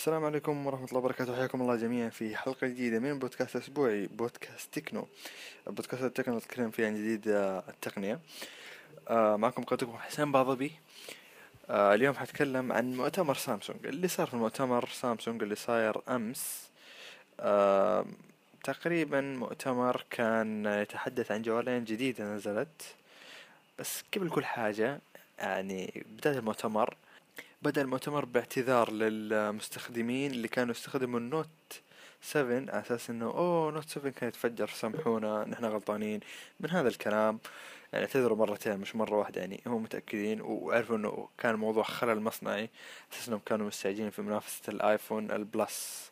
السلام عليكم ورحمة الله وبركاته. حياكم الله جميعا في حلقة جديدة من بودكاست أسبوعي بودكاست تكنو. بودكاست التكنو نتكلم فيه عن جديد آه، التقنية. آه، معكم قناتكم حسين باضبي آه، اليوم حتكلم عن مؤتمر سامسونج. اللي صار في المؤتمر سامسونج اللي صاير أمس تقريبا مؤتمر كان يتحدث عن جوالين جديدة نزلت. بس قبل كل حاجة يعني بداية المؤتمر بدأ المؤتمر باعتذار للمستخدمين اللي كانوا يستخدموا ال Note 7 على أساس إنه أوه Note 7 كان يتفجر سامحونا نحن غلطانين. من هذا الكلام يعني اعتذروا مرتين مش مرة واحدة يعني هم متأكدين وعرفوا إنه كان موضوع خلل مصنعي أساس إنهم كانوا مستعجلين في منافسة الآيفون ال Plus.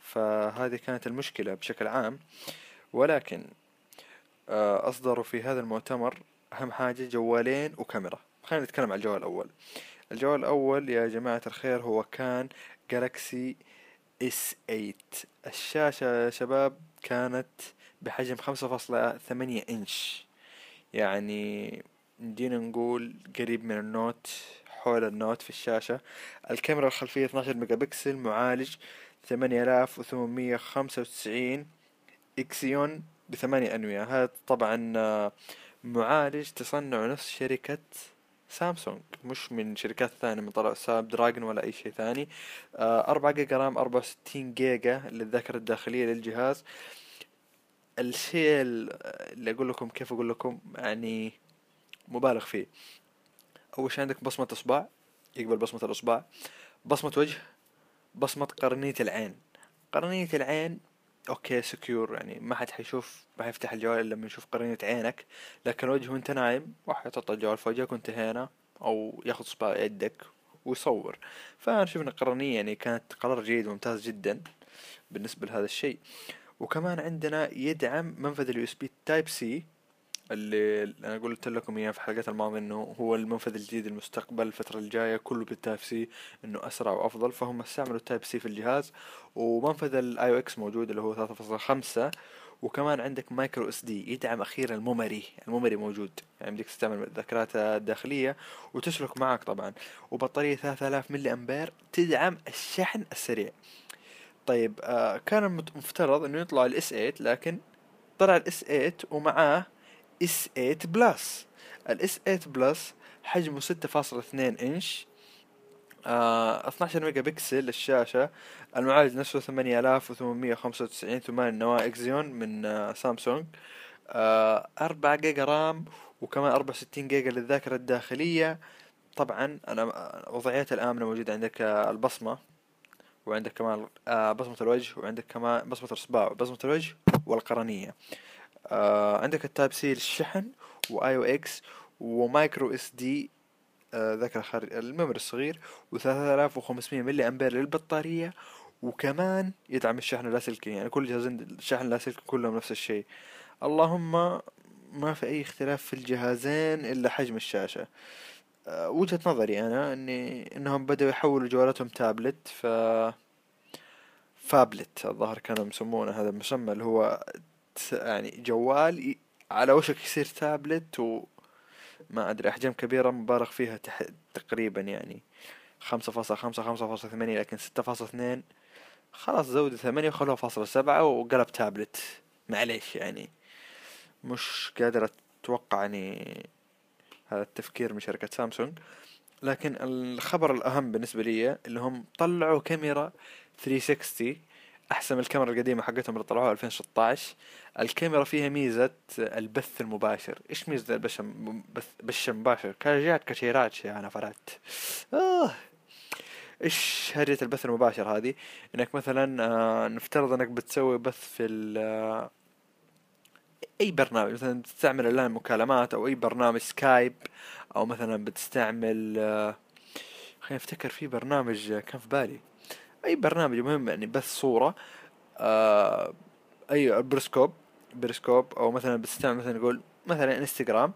فهذه كانت المشكلة بشكل عام. ولكن آه، أصدروا في هذا المؤتمر أهم حاجة جوالين وكاميرا. خلينا نتكلم عن الجوال الأول. الجوال الأول يا جماعة الخير هو كان Galaxy S8 الشاشة يا شباب كانت بحجم خمسة فاصلة ثمانية إنش. يعني ندينا نقول قريب من ال Note حول ال Note في الشاشة. الكاميرا الخلفية 12 ميجا بكسل معالج ثمانية آلاف وثمانمية خمسة وتسعين. إكسيون بثمانية أنوية. هذا طبعا معالج تصنع نفس شركة سامسونج مش من شركات ثانية من طرف Snapdragon ولا أي شيء ثاني. آه، أربعة جيجا RAM أربعة وستين جيجا للذاكرة الداخلية للجهاز. الشيء اللي أقول لكم كيف أقول لكم يعني مبالغ فيه. أول شيء عندك بصمة إصبع يقبل بصمة الإصبع. بصمة وجه بصمة قرنية العين. قرنية العين okay secure يعني ما حد حيشوف ما حيفتح الجوال إلا لما يشوف قرينة عينك. لكن وجهه وأنت نايم واحد يحط الجوال في وجهك وانتهينا أو ياخذ صباع يدك ويصور. فأنا أشوف ان القرنية يعني كانت قرار جيد وممتاز جدا بالنسبة لهذا الشيء. وكمان عندنا يدعم منفذ ال USB Type-C اللي أنا قلت لكم إياه في الحلقات الماضية إنه هو المنفذ الجديد المستقبل الفترة الجاية كله بال Type-C إنه أسرع وأفضل فهم استعملوا ال Type-C في الجهاز. ومنفذ ال AUX موجود اللي هو ثلاثة فاصلة خمسة وكمان عندك micro SD يدعم أخيرا ال memory ال memory موجود. يعني بدك تستعمل الذاكرات الداخلية وتسلك معك طبعا. ثلاثة آلاف ملي أمبير تدعم الشحن السريع. طيب آه كان المفترض إنه يطلع ال S8 لكن طلع ال S8 ومعاه S8 Plus. ال S8 Plus حجمه ستة فاصلة اثنين إنش آه 12 ميجا بكسل الشاشة. المعالج نفسه ثمانية آلاف وثمانمية خمسة وتسعين ثمان نواة اكزيون من آه سامسونج. آه أربعة جيجا رام وكمان أربعة وستين جيجا للذاكرة الداخلية. طبعا أنا وضعيات الآمنة موجودة عندك آه البصمة وعندك كمان آه بصمة الوجه وعندك كمان بصمة الإصبع وبصمة الوجه والقرنية. آه عندك ال Type-C للشحن و AUX و micro SD آه ذاكرة خارج ال memory الصغير و3500 ملي أمبير للبطارية وكمان يدعم الشحن اللاسلكي يعني كل جهازين الشحن اللاسلكي كلهم نفس الشيء. اللهم ما في أي اختلاف في الجهازين إلا حجم الشاشة. أه وجهة نظري أنا اني إنهم بدأوا يحولوا جوالاتهم تابلت ف فابلت الظاهر كانوا يسمونه هذا المسمى اللي هو يعني جوال على وشك يصير تابلت و ما أدري أحجام كبيرة مبالغ فيها تح... تقريبا يعني خمسة فاصلة خمسة خمسة فاصلة ثمانية لكن ستة فاصلة اثنين خلاص زودوا ثمانية وخلوها فاصلة سبعة وقلب تابلت معليش يعني مش قادر أتوقع يعني هذا التفكير من شركة سامسونج. لكن الخبر الأهم بالنسبة لي اللي هم طلعوا كاميرا 360 أحسن من الكاميرا القديمة حقتهم اللي طلعوها 2016 الكاميرا فيها ميزة البث المباشر. إيش ميزة البث بث المباشر؟ كاجات كثيرات يا نفرات آه. إيش هرجة البث المباشر هذه؟ إنك مثلا آه نفترض إنك بتسوي بث في آه أي برنامج. مثلا تستعمل الآن مكالمات أو أي برنامج سكايب أو مثلا بتستعمل آه خلينا نفتكر في برنامج كان في بالي. أي برنامج مهم يعني بث صورة آه أي Periscope Periscope أو مثلا بتستعمل مثلا نقول مثلا إنستغرام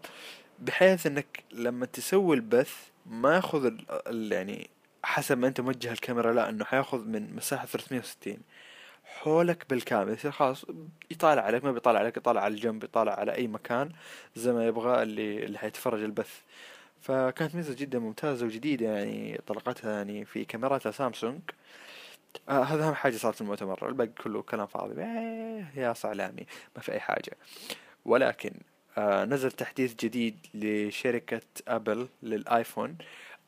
بحيث إنك لما تسوي البث ما يأخذ يعني حسب ما أنت موجه الكاميرا لا إنه حيأخذ من مساحة 360 حولك بالكامل يصير خلاص يطالع عليك ما بيطالع عليك يطالع على الجنب يطالع على أي مكان زي ما يبغى اللي اللي حيتفرج البث. فكانت ميزة جدا ممتازة وجديدة يعني طلقتها يعني في كاميرات سامسونج. آه هذا أهم حاجة صارت في المؤتمر الباقي كله كلام فاضي. إيه، يا صعلامي ما في أي حاجة. ولكن آه نزل تحديث جديد لشركة أبل للآيفون.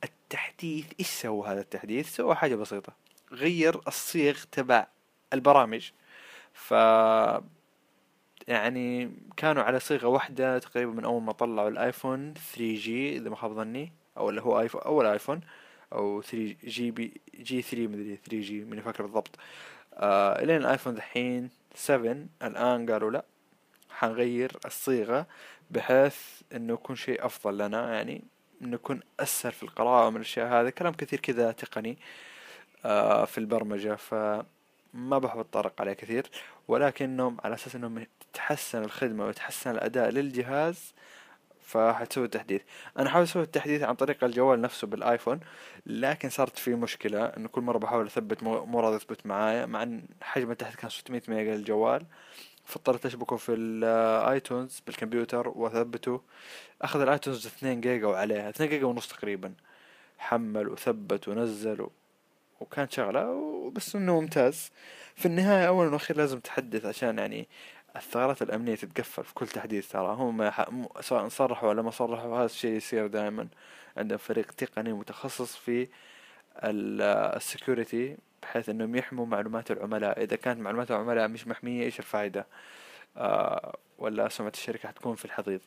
التحديث إيش سوى هذا التحديث؟ سوى حاجة بسيطة. غير الصيغ تبع البرامج. ف يعني كانوا على صيغة واحدة تقريبا من أول ما طلعوا الآيفون 3G إذا ما خاب ظني أو اللي هو آيفون أول آيفون. أو 3 جي بي جي 3 مدري 3G ماني فاكر بالضبط. آه إلين الآيفون دحين 7 الآن قالوا لأ حنغير الصيغة بحيث إنه يكون شيء أفضل لنا يعني إنه يكون أسهل في القراءة من الأشياء هذا كلام كثير كذا تقني آه في البرمجة فما بحب أتطرق عليه كثير. ولكنهم على أساس إنهم تتحسن الخدمة ويتحسن الأداء للجهاز فحتسوي التحديث. أنا حاول أسوي التحديث عن طريق الجوال نفسه بالآيفون لكن صارت في مشكلة إنه كل مرة بحاول أثبت مو راضي يثبت معايا مع إن حجم التحديث كان 600 ميجا للجوال. فاضطريت أشبكه في ال iTunes بالكمبيوتر وأثبته. أخذ ال iTunes 2 جيجا وعليها 2 جيجا ونص تقريبا. حمل وثبت ونزل و... وكانت شغلة بس إنه ممتاز. في النهاية اولا وأخيرا لازم تحدث عشان يعني الثغرات الأمنية تتقفل في كل تحديث ترى هم سواء صرحوا ولا ما صرحوا هذا الشيء يصير دائما عندهم فريق تقني متخصص في السكيورتي بحيث إنهم يحموا معلومات العملاء. إذا كانت معلومات العملاء مش محمية إيش الفائدة آه ولا سمعة الشركة حتكون في الحضيض.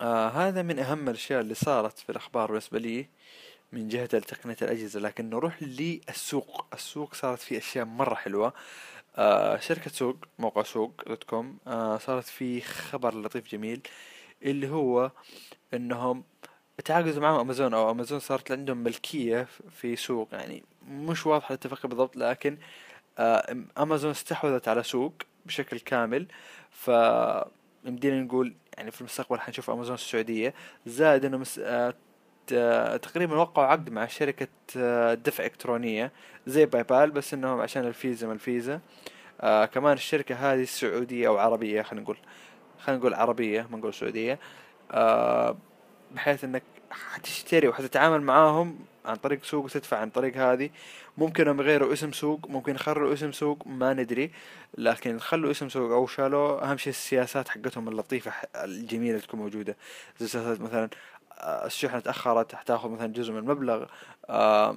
آه هذا من أهم الأشياء اللي صارت في الأخبار بالنسبة لي من جهة تقنية الأجهزة. لكن نروح للسوق. السوق صارت فيه أشياء مرة حلوة. آه شركة سوق موقع سوق دوت كوم آه صارت في خبر لطيف جميل اللي هو إنهم تعاقدوا معهم أمازون أو أمازون صارت عندهم ملكية في سوق يعني مش واضحة الاتفاقية بالضبط لكن آه أمازون استحوذت على سوق بشكل كامل ف نقول يعني في المستقبل حنشوف أمازون السعودية زائد إنه مس... آه تقريبا وقعوا عقد مع شركة آه، دفع إلكترونية زي باي بال بس إنهم عشان الفيزا ما الفيزا. آه كمان الشركة هذه سعودية أو عربية خلينا نقول خلينا نقول عربية ما نقول سعودية. آه بحيث إنك حتشتري وحتتعامل معاهم عن طريق سوق وتدفع عن طريق هذه. ممكن هم يغيروا اسم سوق ممكن يخروا اسم سوق ما ندري. لكن خلوا اسم سوق أو شالوا أهم شيء السياسات حقتهم اللطيفة الجميلة تكون موجودة. زي سياسات مثلا الشحنة تأخرت تاخذ مثلا جزء من المبلغ آه،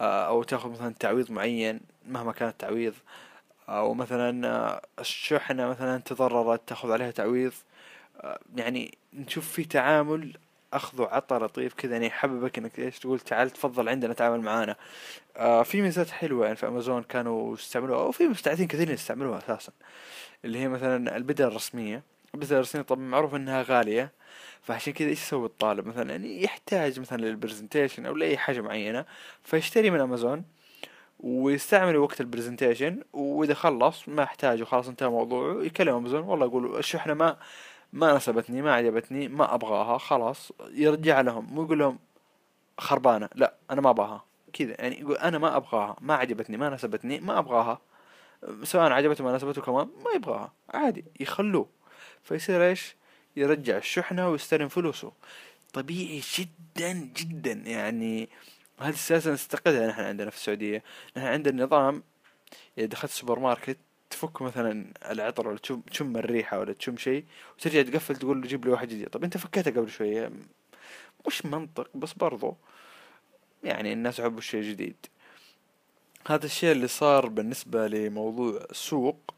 آه، أو تاخذ مثلا تعويض معين مهما كان التعويض. أو مثلا آه، الشحنة مثلا تضررت تاخذ عليها تعويض. يعني نشوف في تعامل أخذ وعطى لطيف كذا يعني يحببك إنك إيش تقول تعال تفضل عندنا تعامل معانا. آه في ميزات حلوة يعني في امازون كانوا يستعملوها أو في مستخدمين كثيرين يستعملوها أساسا. اللي هي مثلا البدل الرسمية. البدل الرسميه طبعا معروف إنها غالية فعشان كذا إيش يسوي الطالب؟ مثلا يعني يحتاج مثلا لل presentation أو لأي حاجة معينة فيشتري من امازون ويستعمل وقت ال presentation وإذا خلص ما يحتاج وخلاص انتهى موضوعه يكلم امازون والله يقول الشحنه ما ما ناسبتني ما عجبتني ما أبغاها خلاص يرجع لهم مو يقول لهم خربانة لا أنا ما أبغاها كذا يعني يقول أنا ما أبغاها ما عجبتني ما ناسبتني ما أبغاها سواء عجبته ما ناسبته كمان ما يبغاها عادي يخلوه. فيصير إيش؟ يرجع الشحنة ويستلم فلوسه. طبيعي جدا جدا. يعني هذه السياسة نستقدها نحن عندنا في السعودية. نحن عندنا نظام إذا دخلت السوبر ماركت تفك مثلا العطر ولا تشم الريحة ولا تشم شيء وترجع تقفل تقول له جيب لي واحد جديد. طب أنت فكيتها قبل شوية؟ مش منطق بس برضو يعني الناس يحبوا الشيء الجديد. هذا الشيء اللي صار بالنسبة لموضوع السوق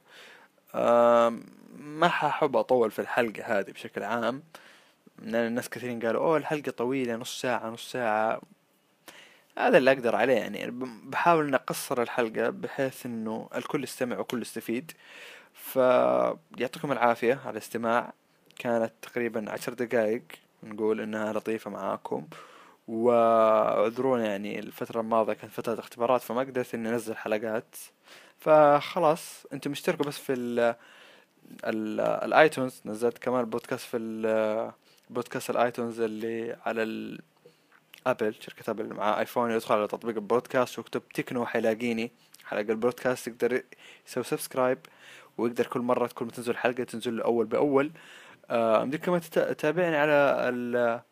ما ححب أطول في الحلقة هذه بشكل عام. لأن الناس كثيرين قالوا أوه الحلقة طويلة نص ساعة نص ساعة. هذا اللي أقدر عليه يعني. بحاول ان أقصر الحلقة بحيث إنه الكل يستمع والكل يستفيد. فيعطيكم العافية على الاستماع. كانت تقريبا عشر دقائق نقول إنها لطيفة معاكم. واعذرونا يعني الفترة الماضية كانت فترة اختبارات فما قدرت إني أنزل حلقات. فخلاص أنتم اشتركوا بس في ال iTunes. نزلت كمان بودكاست في بودكاست الآيتونز اللي على الابل شركة Apple مع iPhone يدخل على تطبيق البودكاست واكتب تكنو حيلاقيني. حلقة البودكاست يقدر يسوي subscribe ويقدر كل مرة كل ما تنزل حلقة تنزل له أول بأول. آه كمان تتابعني على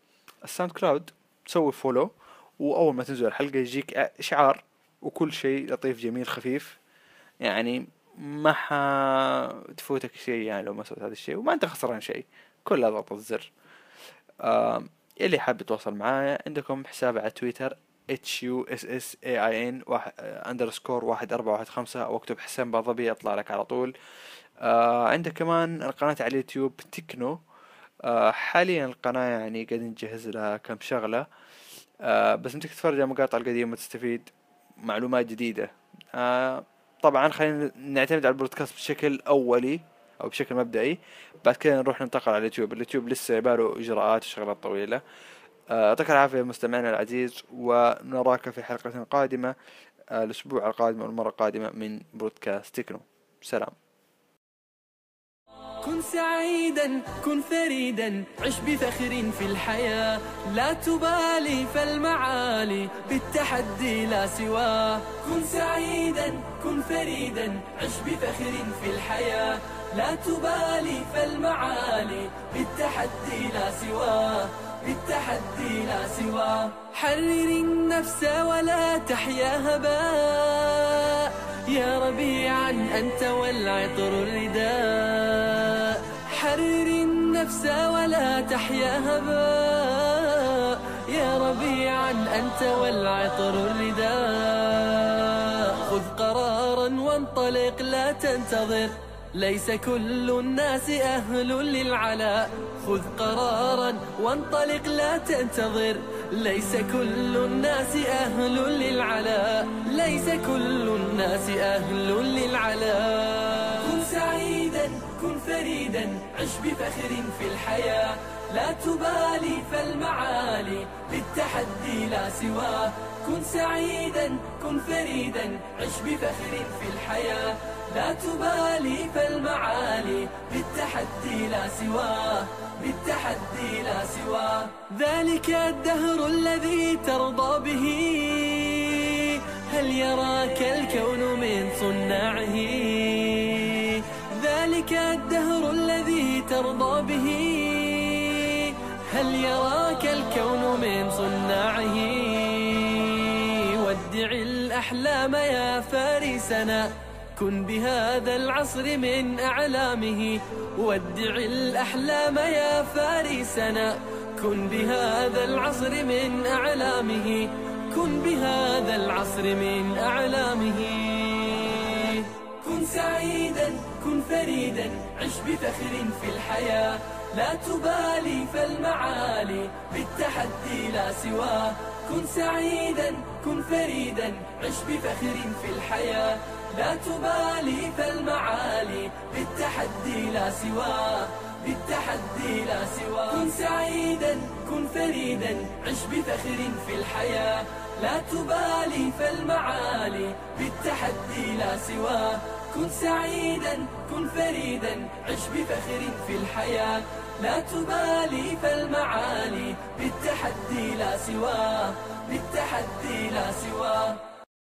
ال SoundCloud. تسوي follow وأول ما تنزل الحلقة يجيك إشعار وكل شيء لطيف جميل خفيف. يعني ما حتفوتك شيء يعني لو ما سويت هذا الشيء وما أنت خسران شيء. كلها ضغط الزر. آه اللي حاب يتواصل معايا عندكم حساب على تويتر H U S S E I N underscore واحد أربعة واحد خمسة أو اكتب حسين باضبي يطلع لك على طول. آه عندك كمان القناة على اليوتيوب TechKnow. آه حاليا القناة يعني قاعدين نجهز لها كم شغلة. آه بس أنت تتفرج على المقاطع القديمة تستفيد معلومات جديدة. آه طبعا خلينا نعتمد على البودكاست بشكل أولي أو بشكل مبدئي. بعد كده نروح ننتقل على اليوتيوب. اليوتيوب لسه يباله إجراءات وشغلات طويلة. آه، يعطيك العافية مستمعنا العزيز ونراك في حلقة قادمة آه، الأسبوع القادم والمرة القادمة من بودكاست تكنو. سلام. كن سعيدا كن فريدا. عش بفخر في الحياة. لا تبالي فالمعالي. بالتحدي لا سواه كن سعيدا كن فريدا. عش بفخر في الحياة. لا تبالي فالمعالي. بالتحدي لا سواه بالتحدي لا سواه حرر النفس ولا تحيا هباء. يا ربيعا أنت والعطر الرداء. حرر النفس ولا تحيا هباء. يا ربيعا أنت والعطر الرداء. خذ قرارا وانطلق لا تنتظر. ليس كل الناس أهل للعلاء. خذ قرارا وانطلق لا تنتظر. ليس كل الناس أهل للعلاء. ليس كل الناس أهل للعلاء. فريدا عش بفخر في الحياة. لا تبالي فالمعالي بالتحدي لا سواه كن سعيدا كن فريدا عش بفخر في الحياة. لا تبالي فالمعالي بالتحدي لا سواه بالتحدي لا سواه ذلك الدهر الذي ترضى به. هل يراك الكون ترضى به. هل يراك الكون من صناعه؟ ودع الأحلام يا فارسنا. كن بهذا العصر من أعلامه. ودع الأحلام يا فارسنا. كن بهذا العصر من أعلامه. كن بهذا العصر من أعلامه. سعيدا كن فريدا عش بفخر في الحياة. لا تبالي فالمعالي بالتحدي لا سواه. كن سعيدا كن فريدا عش بفخر في الحياة. لا تبالي فالمعالي بالتحدي لا سواه. بالتحدي لا سواه. كن سعيدا كن فريدا عش بفخر في الحياة. لا تبالي فالمعالي بالتحدي لا سواه. كن سعيدا كن فريدا. عش بفخر في الحياة لا تبالي فالمعالي. بالتحدي لا سواه بالتحدي لا سواه.